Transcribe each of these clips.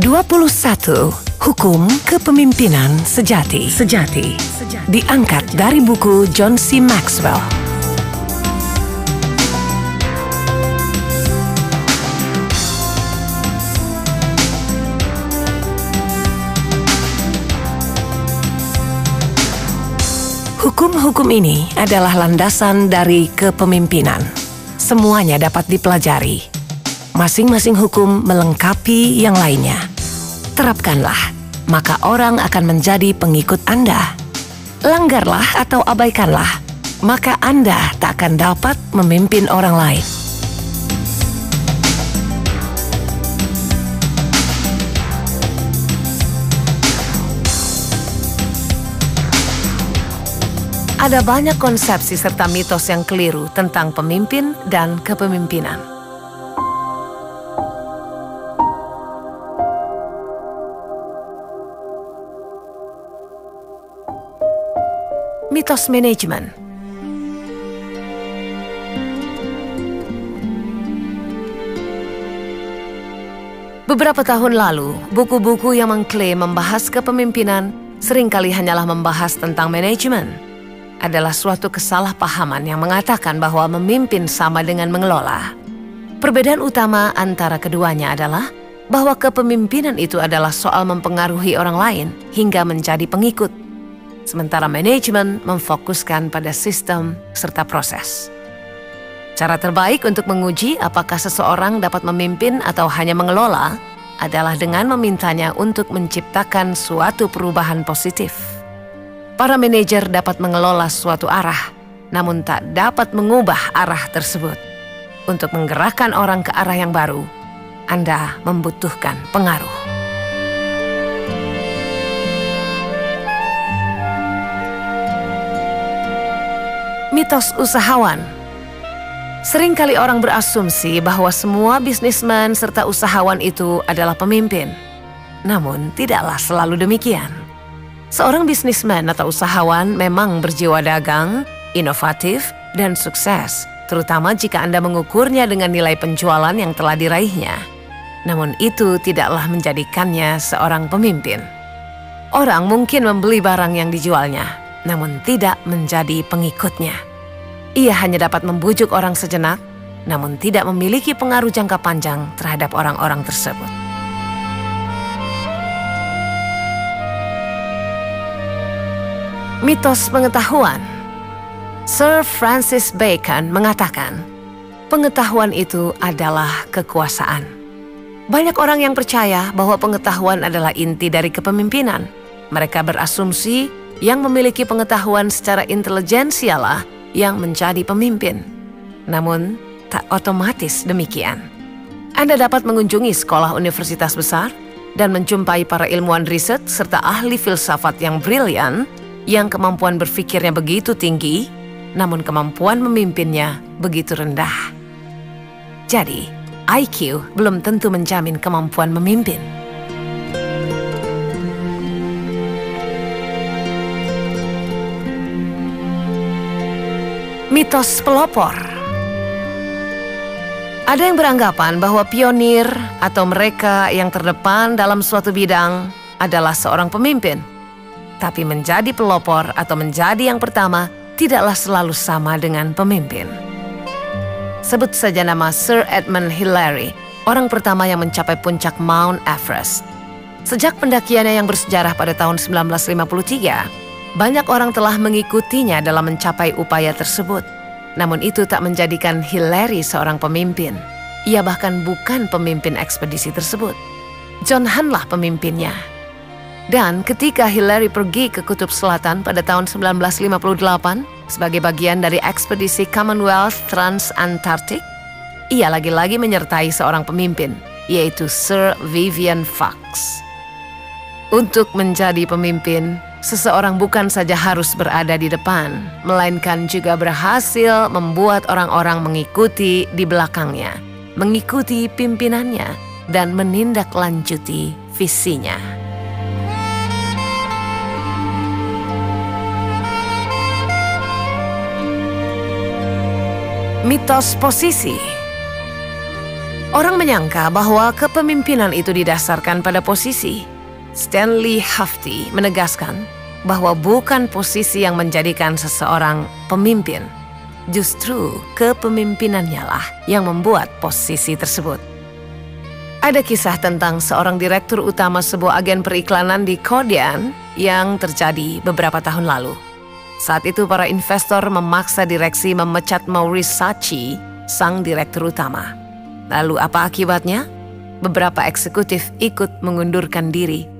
21. Hukum Kepemimpinan Sejati. Sejati. Diangkat dari buku John C. Maxwell. Hukum-hukum ini adalah landasan dari kepemimpinan. Semuanya dapat dipelajari. Masing-masing hukum melengkapi yang lainnya. Terapkanlah, maka orang akan menjadi pengikut Anda. Langgarlah atau abaikanlah, maka Anda tak akan dapat memimpin orang lain. Ada banyak konsepsi serta mitos yang keliru tentang pemimpin dan kepemimpinan. Mitos manajemen Beberapa tahun lalu, buku-buku yang mengklaim membahas kepemimpinan sering kali hanyalah membahas tentang manajemen adalah suatu kesalahpahaman yang mengatakan bahwa memimpin sama dengan mengelola. Perbedaan utama antara keduanya adalah bahwa kepemimpinan itu adalah soal mempengaruhi orang lain hingga menjadi pengikut. Sementara manajemen memfokuskan pada sistem serta proses. Cara terbaik untuk menguji apakah seseorang dapat memimpin atau hanya mengelola adalah dengan memintanya untuk menciptakan suatu perubahan positif. Para manajer dapat mengelola suatu arah, namun tak dapat mengubah arah tersebut. Untuk menggerakkan orang ke arah yang baru, Anda membutuhkan pengaruh. Mitos usahawan Seringkali orang berasumsi bahwa semua bisnismen serta usahawan itu adalah pemimpin. Namun, tidaklah selalu demikian. Seorang bisnismen atau usahawan memang berjiwa dagang, inovatif, dan sukses, terutama jika Anda mengukurnya dengan nilai penjualan yang telah diraihnya. Namun itu tidaklah menjadikannya seorang pemimpin. Orang mungkin membeli barang yang dijualnya, namun tidak menjadi pengikutnya. Ia hanya dapat membujuk orang sejenak, namun tidak memiliki pengaruh jangka panjang terhadap orang-orang tersebut. Mitos pengetahuan Sir Francis Bacon mengatakan, pengetahuan itu adalah kekuasaan. Banyak orang yang percaya bahwa pengetahuan adalah inti dari kepemimpinan. Mereka berasumsi yang memiliki pengetahuan secara intelijensialah yang menjadi pemimpin. Namun, tak otomatis demikian. Anda dapat mengunjungi sekolah universitas besar dan menjumpai para ilmuwan riset serta ahli filsafat yang brilian yang kemampuan berpikirnya begitu tinggi, namun kemampuan memimpinnya begitu rendah. Jadi, IQ belum tentu menjamin kemampuan memimpin. Mitos pelopor Ada yang beranggapan bahwa pionir atau mereka yang terdepan dalam suatu bidang adalah seorang pemimpin. Tapi menjadi pelopor atau menjadi yang pertama tidaklah selalu sama dengan pemimpin. Sebut saja nama Sir Edmund Hillary, orang pertama yang mencapai puncak Mount Everest. Sejak pendakiannya yang bersejarah pada tahun 1953, banyak orang telah mengikutinya dalam mencapai upaya tersebut. Namun itu tak menjadikan Hillary seorang pemimpin. Ia bahkan bukan pemimpin ekspedisi tersebut. John Hanlah pemimpinnya. Dan ketika Hillary pergi ke Kutub Selatan pada tahun 1958 sebagai bagian dari ekspedisi Commonwealth Trans-Antarctic, ia lagi-lagi menyertai seorang pemimpin, yaitu Sir Vivian Fox. Untuk menjadi pemimpin, seseorang bukan saja harus berada di depan, melainkan juga berhasil membuat orang-orang mengikuti di belakangnya, mengikuti pimpinannya, dan menindaklanjuti visinya. Mitos posisi Orang menyangka bahwa kepemimpinan itu didasarkan pada posisi. Stanley Hafty menegaskan bahwa bukan posisi yang menjadikan seseorang pemimpin. Justru kepemimpinannya lah yang membuat posisi tersebut. Ada kisah tentang seorang direktur utama sebuah agen periklanan di Kodian yang terjadi beberapa tahun lalu. Saat itu para investor memaksa direksi memecat Maurice Sachi, sang direktur utama. Lalu apa akibatnya? Beberapa eksekutif ikut mengundurkan diri.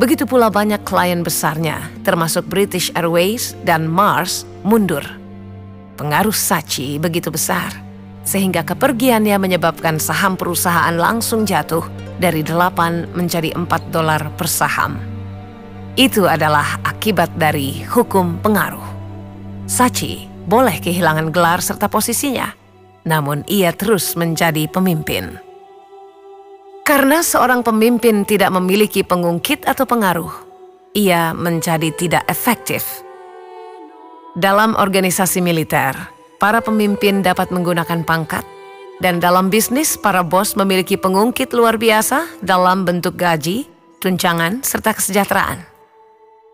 Begitu pula banyak klien besarnya, termasuk British Airways dan Mars, mundur. Pengaruh Sachi begitu besar sehingga kepergiannya menyebabkan saham perusahaan langsung jatuh dari 8 menjadi 4 dolar per saham. Itu adalah akibat dari hukum pengaruh. Sachi boleh kehilangan gelar serta posisinya, namun ia terus menjadi pemimpin. Karena seorang pemimpin tidak memiliki pengungkit atau pengaruh, ia menjadi tidak efektif. Dalam organisasi militer, para pemimpin dapat menggunakan pangkat, dan dalam bisnis para bos memiliki pengungkit luar biasa dalam bentuk gaji, tunjangan, serta kesejahteraan.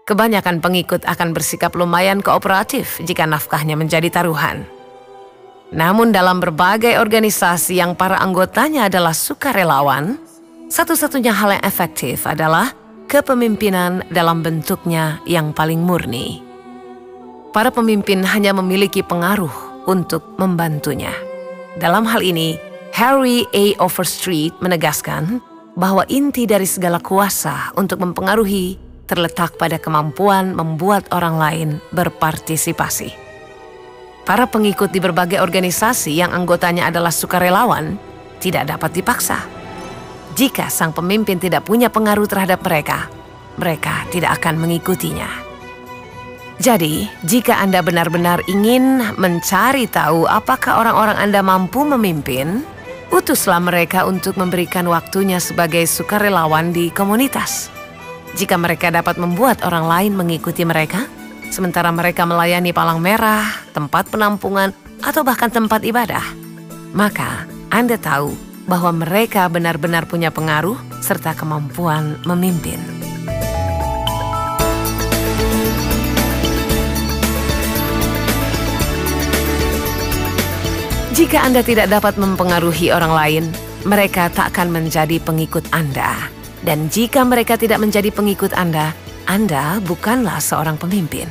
Kebanyakan pengikut akan bersikap lumayan kooperatif jika nafkahnya menjadi taruhan. Namun dalam berbagai organisasi yang para anggotanya adalah sukarelawan, satu-satunya hal yang efektif adalah kepemimpinan dalam bentuknya yang paling murni. Para pemimpin hanya memiliki pengaruh untuk membantunya. Dalam hal ini, Harry A. Overstreet menegaskan bahwa inti dari segala kuasa untuk mempengaruhi terletak pada kemampuan membuat orang lain berpartisipasi. Para pengikut di berbagai organisasi yang anggotanya adalah sukarelawan tidak dapat dipaksa. Jika sang pemimpin tidak punya pengaruh terhadap mereka, mereka tidak akan mengikutinya. Jadi, jika Anda benar-benar ingin mencari tahu apakah orang-orang Anda mampu memimpin, utuslah mereka untuk memberikan waktunya sebagai sukarelawan di komunitas. Jika mereka dapat membuat orang lain mengikuti mereka, sementara mereka melayani palang merah, tempat penampungan, atau bahkan tempat ibadah, maka Anda tahu bahwa mereka benar-benar punya pengaruh serta kemampuan memimpin. Jika Anda tidak dapat mempengaruhi orang lain, mereka tak akan menjadi pengikut Anda. Dan jika mereka tidak menjadi pengikut Anda, Anda bukanlah seorang pemimpin.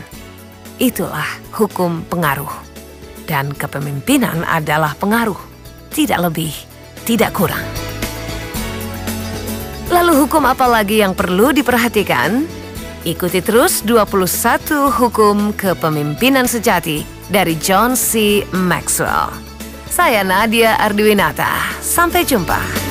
Itulah hukum pengaruh. Dan kepemimpinan adalah pengaruh, tidak lebih, tidak kurang. Lalu hukum apa lagi yang perlu diperhatikan? Ikuti terus 21 hukum kepemimpinan sejati dari John C. Maxwell. Saya Nadia Arduinata. Sampai jumpa.